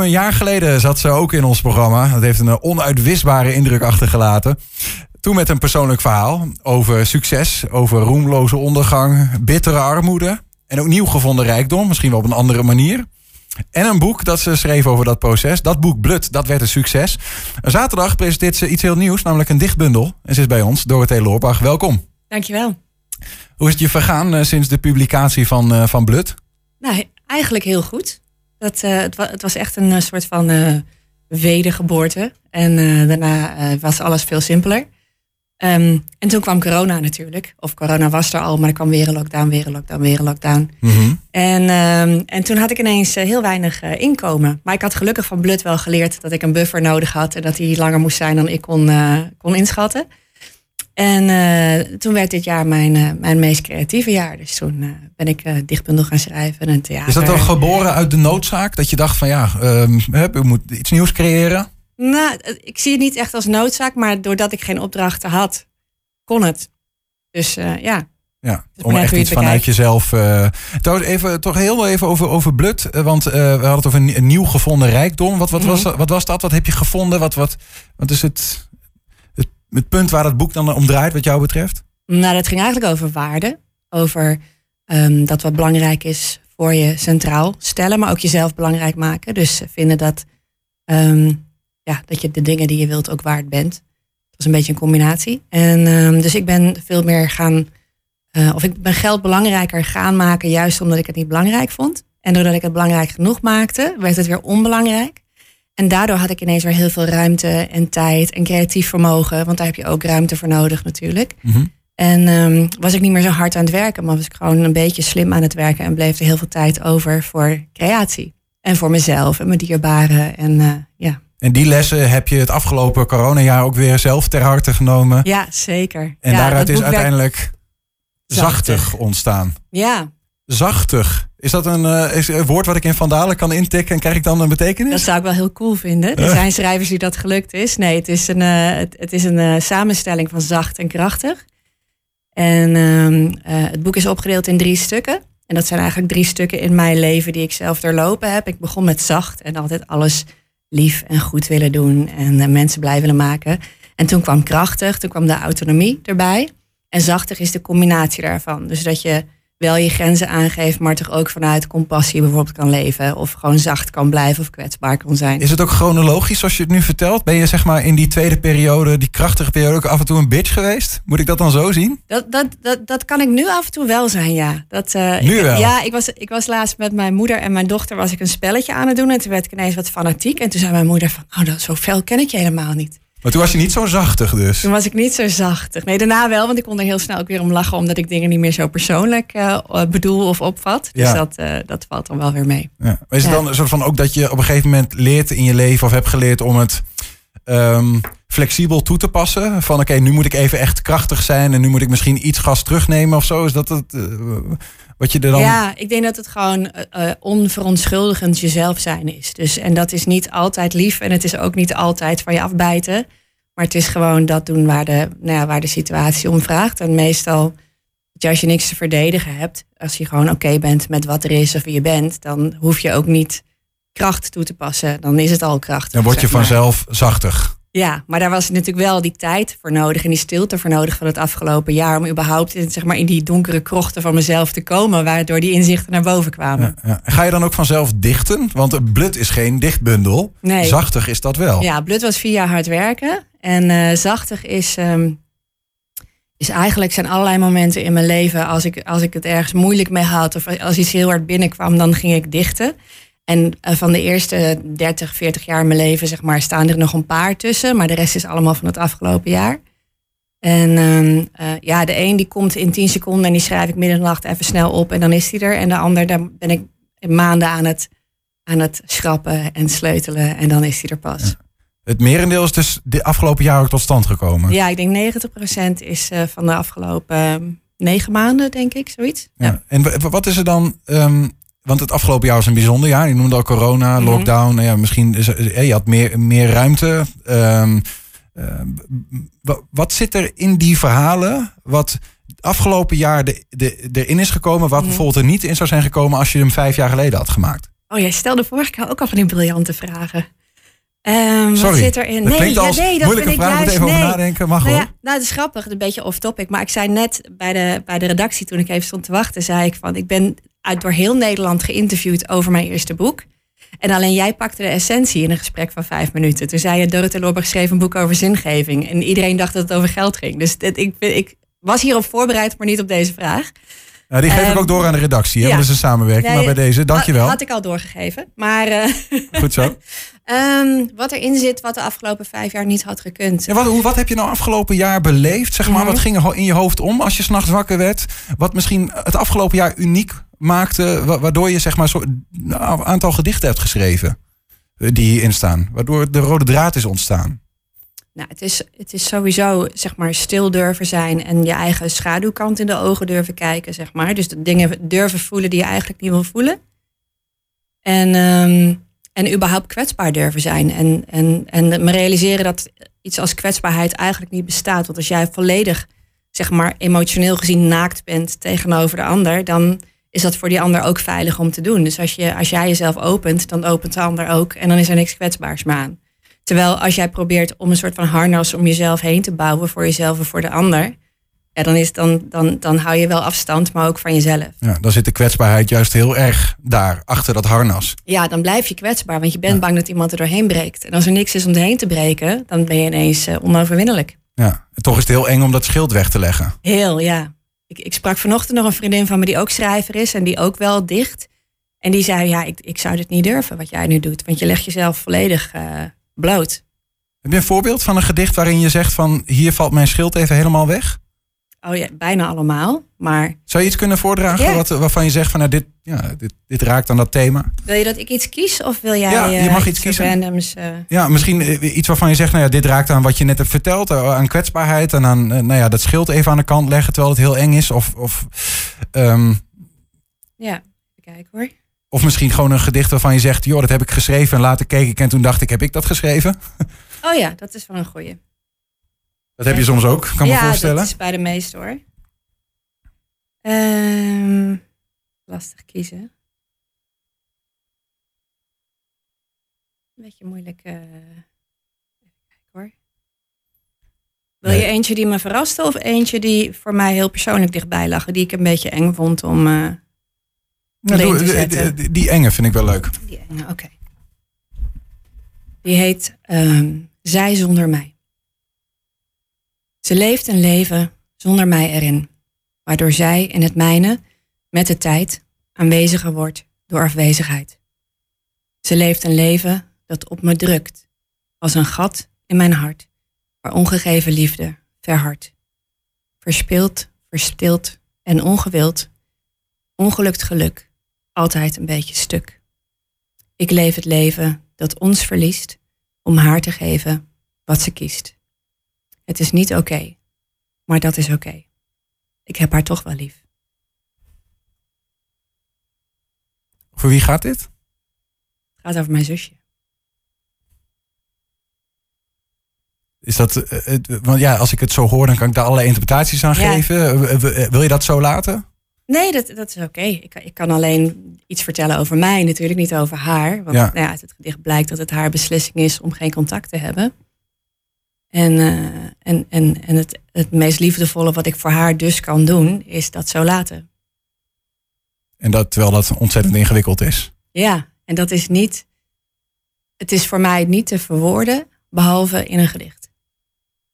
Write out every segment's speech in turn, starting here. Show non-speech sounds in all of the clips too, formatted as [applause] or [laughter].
Ruim een jaar geleden zat ze ook in ons programma. Dat heeft een onuitwisbare indruk achtergelaten. Toen met een persoonlijk verhaal over succes, over roemloze ondergang, bittere armoede en ook nieuw gevonden rijkdom, misschien wel op een andere manier. En een boek dat ze schreef over dat proces. Dat boek Blut, dat werd een succes. Zaterdag presenteert ze iets heel nieuws, namelijk een dichtbundel. En ze is bij ons, Dorothee Loorbach. Welkom. Dankjewel. Hoe is het je vergaan uh, sinds de publicatie van, uh, van Blut? Nou, eigenlijk heel goed. Dat, uh, het, wa het, was echt een soort van wedergeboorte. En daarna was alles veel simpeler. Um, en toen kwam corona natuurlijk. Of corona was er al, maar er kwam weer een lockdown, weer een lockdown, weer een lockdown. Mm -hmm. en, um, en toen had ik ineens uh, heel weinig uh, inkomen. Maar ik had gelukkig van Blut wel geleerd dat ik een buffer nodig had. En dat die langer moest zijn dan ik kon, uh, kon inschatten. En toen werd dit jaar mijn, mijn meest creatieve jaar. Dus toen ben ik dichtbundel gaan schrijven. En theater. Is dat dan geboren uit de noodzaak? Dat je dacht van ja, um, we moeten iets nieuws creëren? Nou, ik zie het niet echt als noodzaak, maar doordat ik geen opdrachten had, kon het. Dus ja. Ja, om echt iets vanuit jezelf. Uh, even, toch heel even over, over Blut. Uh, want we hadden het over een, een, nieuw gevonden rijkdom. Wat, wat, mm -hmm. was, wat was dat? Wat heb je gevonden? Wat, wat, wat is het, het, punt waar het boek dan om draait, wat jou betreft? Nou, dat ging eigenlijk over waarde. Over um, dat wat belangrijk is voor je centraal stellen, maar ook jezelf belangrijk maken. Dus vinden dat. Um, ja, dat je de dingen die je wilt ook waard bent. Dat was een beetje een combinatie. En um, dus ik ben veel meer gaan, uh, of ik ben geld belangrijker gaan maken, juist omdat ik het niet belangrijk vond. En doordat ik het belangrijk genoeg maakte, werd het weer onbelangrijk. En daardoor had ik ineens weer heel veel ruimte en tijd en creatief vermogen, want daar heb je ook ruimte voor nodig natuurlijk. Mm -hmm. En um, was ik niet meer zo hard aan het werken, maar was ik gewoon een beetje slim aan het werken en bleef er heel veel tijd over voor creatie. En voor mezelf en mijn dierbaren. En uh, ja. En die lessen heb je het afgelopen coronajaar ook weer zelf ter harte genomen. Ja, zeker. En ja, daaruit is uiteindelijk zachtig. zachtig ontstaan. Ja. Zachtig. Is dat een, uh, is een woord wat ik in Vandalen kan intikken en krijg ik dan een betekenis? Dat zou ik wel heel cool vinden. Er zijn schrijvers die dat gelukt is. Nee, het is een, uh, het, het, is een uh, samenstelling van zacht en krachtig. En uh, het boek is opgedeeld in drie stukken. En dat zijn eigenlijk drie stukken in mijn leven die ik zelf doorlopen heb. Ik begon met zacht en altijd alles lief en goed willen doen en mensen blij willen maken. En toen kwam krachtig, toen kwam de autonomie erbij. En zachtig is de combinatie daarvan. Dus dat je wel je grenzen aangeeft, maar toch ook vanuit compassie bijvoorbeeld kan leven. Of gewoon zacht kan blijven of kwetsbaar kan zijn. Is het ook chronologisch zoals je het nu vertelt? Ben je zeg maar in die tweede periode, die krachtige periode, ook af en toe een bitch geweest? Moet ik dat dan zo zien? Dat, dat, dat, dat kan ik nu af en toe wel zijn, ja. Dat, uh, nu ik, wel? Ja, ik was, ik was laatst met mijn moeder en mijn dochter was ik een spelletje aan het doen. En toen werd ik ineens wat fanatiek. En toen zei mijn moeder van, oh, dat, zo fel ken ik je helemaal niet. Maar toen was je niet zo zachtig dus? Toen was ik niet zo zachtig. Nee, daarna wel, want ik kon er heel snel ook weer om lachen... omdat ik dingen niet meer zo persoonlijk uh, bedoel of opvat. Dus Ja. dat, uh, dat valt dan wel weer mee. Ja. Is het Ja. dan een soort van ook dat je op een gegeven moment leert in je leven of hebt geleerd om het ehm, flexibel toe te passen? Van oké, nu moet ik even echt krachtig zijn en nu moet ik misschien iets gas terugnemen of zo. Is dat het, eh, wat je er dan. Ja, ik denk dat het gewoon eh, eh, onverontschuldigend jezelf zijn is. Dus, en dat is niet altijd lief en het is ook niet altijd van je afbijten. Maar het is gewoon dat doen waar de, nou ja, waar de situatie om vraagt. En meestal, als je niks te verdedigen hebt, als je gewoon oké bent met wat er is of wie je bent, dan hoef je ook niet kracht toe te passen. Dan is het al krachtig. Dan word je vanzelf zachtig. Ja, maar daar was natuurlijk wel die tijd voor nodig en die stilte voor nodig van het afgelopen jaar. Om überhaupt in, zeg maar, in die donkere krochten van mezelf te komen, waardoor die inzichten naar boven kwamen. Ja, ja. En Ga je dan ook vanzelf dichten? Want Blut is geen dichtbundel. Nee. Zachtig is dat wel. Ja, Blut was vier jaar hard werken. En eh, zachtig is, ehm, is eigenlijk zijn allerlei momenten in mijn leven. Als ik, als ik het ergens moeilijk mee had of als iets heel hard binnenkwam, dan ging ik dichten. En uh, van de eerste 30, 40 jaar in mijn leven, zeg maar, staan er nog een paar tussen. Maar de rest is allemaal van het afgelopen jaar. En um, uh, ja, de een die komt in 10 seconden en die schrijf ik midden in de nacht even snel op en dan is die er. En de ander, daar ben ik maanden aan het, aan het schrappen en sleutelen en dan is die er pas. Ja. Het merendeel is dus de afgelopen jaar ook tot stand gekomen. Ja, ik denk 90% is uh, van de afgelopen uh, negen maanden, denk ik, zoiets. Ja. ja. En wat is er dan... Um, want het afgelopen jaar was een bijzonder jaar. Je noemde al corona, mm -hmm. lockdown. Nou ja, misschien is, je had meer, meer ruimte. Um, uh, wat zit er in die verhalen wat afgelopen jaar de, de, erin is gekomen... wat mm -hmm. bijvoorbeeld er niet in zou zijn gekomen... als je hem vijf jaar geleden had gemaakt? Oh, jij stelde vorige keer ook al van die briljante vragen. Um, Sorry, wat zit erin? dat nee, als ja, nee, dat moeilijke vind ik vraag. Juist, even over nadenken. Mag Nou, ja, nou, het is grappig, een beetje off topic. Maar ik zei net bij de, bij de redactie, toen ik even stond te wachten, zei ik van, ik ben uit door heel Nederland geïnterviewd over mijn eerste boek. En alleen jij pakte de essentie in een gesprek van vijf minuten. Toen zei je, Dorothee Lorberg schreef een boek over zingeving. En iedereen dacht dat het over geld ging. Dus dit, ik, ik was hierop voorbereid, maar niet op deze vraag. Nou, die geef ik Ehm, ook door aan de redactie. Hè? ja. want Dat is een samenwerking. Nee, maar bij deze, dankjewel. Had, had ik al doorgegeven. Maar eh, [laughs] Goed zo. ehm, wat erin zit, wat de afgelopen vijf jaar niet had gekund. Ja, wat, hoe, wat heb je nou afgelopen jaar beleefd? Zeg maar. Wat ging er in je hoofd om als je s'nachts wakker werd? Wat misschien het afgelopen jaar uniek maakte, wa- waardoor je zeg maar een aantal gedichten hebt geschreven eh, die hierin staan. Waardoor de rode draad is ontstaan. Nou, het is, het is sowieso zeg maar stil durven zijn en je eigen schaduwkant in de ogen durven kijken, zeg maar. Dus de dingen durven voelen die je eigenlijk niet wil voelen. En, ehm, en überhaupt kwetsbaar durven zijn. En, en, en me realiseren dat iets als kwetsbaarheid eigenlijk niet bestaat. Want als jij volledig, zeg maar, emotioneel gezien naakt bent tegenover de ander, dan is dat voor die ander ook veilig om te doen. Dus als, je, als jij jezelf opent, dan opent de ander ook. En dan is er niks kwetsbaars meer aan. Terwijl als jij probeert om een soort van harnas om jezelf heen te bouwen voor jezelf en voor de ander, ja, dan, is, dan, dan, dan hou je wel afstand, maar ook van jezelf. Ja, dan zit de kwetsbaarheid juist heel erg daar, achter dat harnas. Ja, dan blijf je kwetsbaar, want je bent Ja. bang dat iemand er doorheen breekt. En als er niks is om erheen te breken, dan ben je ineens eh, onoverwinnelijk. Ja. En toch is het heel eng om dat schild weg te leggen. Heel, ja. Ik, ik sprak vanochtend nog een vriendin van me die ook schrijver is en die ook wel dicht. En die zei, ja, ik, ik zou dit niet durven wat jij nu doet, want je legt jezelf volledig eh, bloot. Heb je een voorbeeld van een gedicht waarin je zegt van hier valt mijn schild even helemaal weg? Oh ja, bijna allemaal. Maar Zou je iets kunnen voordragen Ja. wat, waarvan je zegt van nou, dit, ja, dit, dit raakt aan dat thema? wil je dat ik iets kies of wil jij Ja, je eh, mag iets kiezen. randoms? eh, Ja, misschien eh, iets waarvan je zegt, nou ja, dit raakt aan wat je net hebt verteld, aan kwetsbaarheid en aan nou ja, dat schild even aan de kant leggen terwijl het heel eng is. Of, of, ehm, ja, kijken hoor. Of misschien gewoon een gedicht waarvan je zegt, joh, dat heb ik geschreven en later keek ik en toen dacht ik, heb ik dat geschreven? [laughs] Oh ja, dat is wel een goeie. Dat heb je soms ook, kan me ja, voorstellen. dat is bij de meeste hoor. Ehm, lastig kiezen. Een beetje moeilijk. eh, Even kijken hoor. Wil je eentje die me verraste of eentje die voor mij heel persoonlijk dichtbij lag, die ik een beetje eng vond om. eh, Ja, alleen doe- te die- zetten. die, die enge vind ik wel leuk. Die enge, oké. Die heet ehm, Zij zonder mij. Ze leeft een leven zonder mij erin, waardoor zij in het mijne met de tijd aanweziger wordt door afwezigheid. Ze leeft een leven dat op me drukt, als een gat in mijn hart, waar ongegeven liefde verhardt. Verspild, verstild en ongewild, ongelukt geluk, altijd een beetje stuk. Ik leef het leven dat ons verliest om haar te geven wat ze kiest. Het is niet oké, maar dat is oké. Ik heb haar toch wel lief. Voor wie gaat dit? Het gaat over mijn zusje. Is dat, eh, het- want ja, als ik het zo hoor, dan kan ik daar allerlei interpretaties aan Ja. geven. Eh, Wil je dat zo laten? Nee, dat, dat is oké. Ik, kan- ik kan alleen iets vertellen over mij, natuurlijk niet over haar. Want Ja. Nou ja, uit het gedicht blijkt dat het haar beslissing is om geen contact te hebben. En, eh, en, en, en het, het meest liefdevolle wat ik voor haar dus kan doen, is dat zo laten. En dat, terwijl dat ontzettend ingewikkeld is. Ja, en dat is niet. Het is voor mij niet te verwoorden, behalve in een gedicht.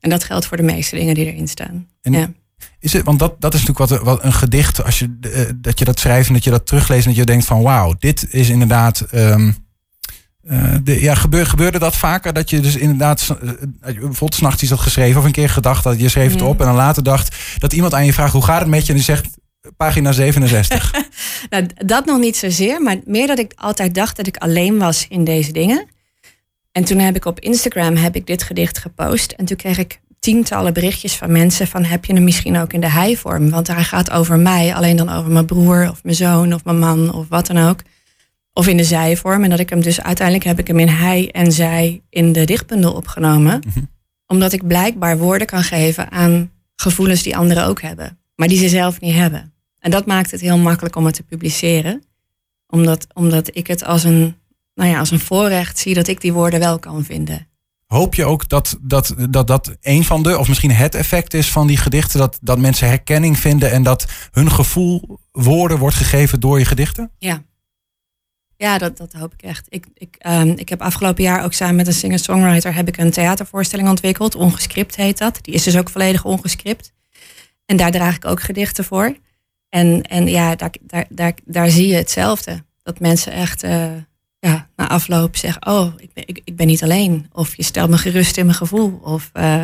En dat geldt voor de meeste dingen die erin staan. En- ja. Is het, want dat, dat is natuurlijk wat, wat een gedicht, als je, eh, dat je dat schrijft en dat je dat terugleest en dat je denkt van wauw, dit is inderdaad. ehm, eh, de, ja, gebeur, gebeurde dat vaker? Dat je dus inderdaad, eh, bijvoorbeeld s'nachts iets had geschreven of een keer gedacht dat je schreef het op en dan later dacht dat iemand aan je vraagt hoe gaat het met je en die zegt pagina 67. [laughs] Nou, dat nog niet zozeer, maar meer dat ik altijd dacht dat ik alleen was in deze dingen. En toen heb ik op Instagram heb ik dit gedicht gepost. En toen kreeg ik tientallen berichtjes van mensen van heb je hem misschien ook in de hij-vorm? Want hij gaat over mij, alleen dan over mijn broer of mijn zoon of mijn man of wat dan ook. Of in de zij-vorm. En dat ik hem dus uiteindelijk heb ik hem in hij en zij in de dichtbundel opgenomen. Mhm. Omdat ik blijkbaar woorden kan geven aan gevoelens die anderen ook hebben. Maar die ze zelf niet hebben. En dat maakt het heel makkelijk om het te publiceren Omdat, omdat ik het als een, nou ja, als een voorrecht zie dat ik die woorden wel kan vinden. Hoop je ook dat dat, dat dat een van de, of misschien het effect is van die gedichten, dat, dat mensen herkenning vinden en dat hun gevoel woorden wordt gegeven door je gedichten? Ja, ja dat, dat hoop ik echt. Ik, ik, ehm, ik heb afgelopen jaar ook samen met een singer-songwriter heb ik een theatervoorstelling ontwikkeld. Ongescript heet dat. Die is dus ook volledig ongescript. En daar draag ik ook gedichten voor. En, en ja, daar, daar, daar, daar zie je hetzelfde. Dat mensen echt uh, ja, na afloop zeggen: Oh, ik ben, ik, ik ben niet alleen. Of je stelt me gerust in mijn gevoel. Of uh,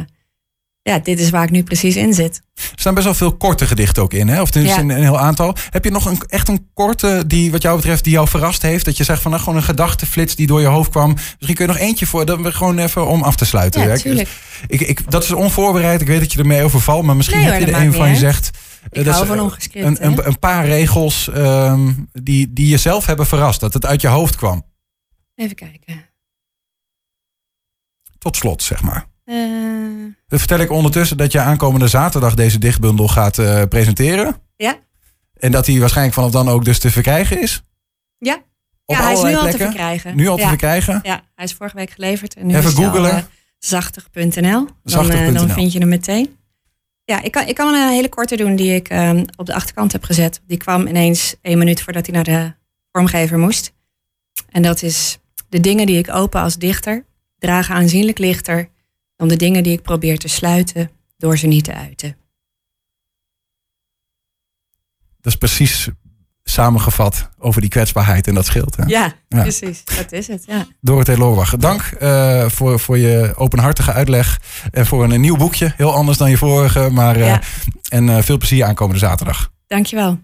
ja, dit is waar ik nu precies in zit. Er staan best wel veel korte gedichten ook in, hè? Of er is een, een, heel aantal. Heb je nog een, echt een korte die, wat jou betreft, die jou verrast heeft? Dat je zegt van nou, gewoon een gedachteflits die door je hoofd kwam. Misschien kun je nog eentje voor, dat we gewoon even om af te sluiten. Ja, natuurlijk. Ik, ik, dat is onvoorbereid. Ik weet dat je ermee overvalt, maar misschien nee, heb je er een van je zegt. Ik dat. Een, een, een, paar regels um, die, die jezelf hebben verrast. Dat het uit je hoofd kwam. Even kijken. Tot slot, zeg maar. Uh... Dan vertel ik ondertussen dat je aankomende zaterdag deze dichtbundel gaat uh, presenteren. Ja. En dat hij waarschijnlijk vanaf dan ook dus te verkrijgen is. Ja. Op ja, hij is nu plekken. al te verkrijgen. Nu al te ja. verkrijgen? Ja, hij is vorige week geleverd. En nu Even googelen. Uh, zachtig.nl. Dan, dan vind je hem meteen. Ja, ik kan, ik kan een hele korte doen die ik um, op de achterkant heb gezet. Die kwam ineens één minuut voordat hij naar de vormgever moest. En dat is de dingen die ik open als dichter dragen aanzienlijk lichter dan de dingen die ik probeer te sluiten door ze niet te uiten. Dat is precies samengevat over die kwetsbaarheid en dat scheelt. Hè? Ja, ja, precies. Dat is het. Ja. Dorothee Loorbach, dank uh, voor, voor je openhartige uitleg en voor een, een, nieuw boekje. Heel anders dan je vorige, maar uh, ja. en uh, veel plezier aankomende zaterdag. Dankjewel.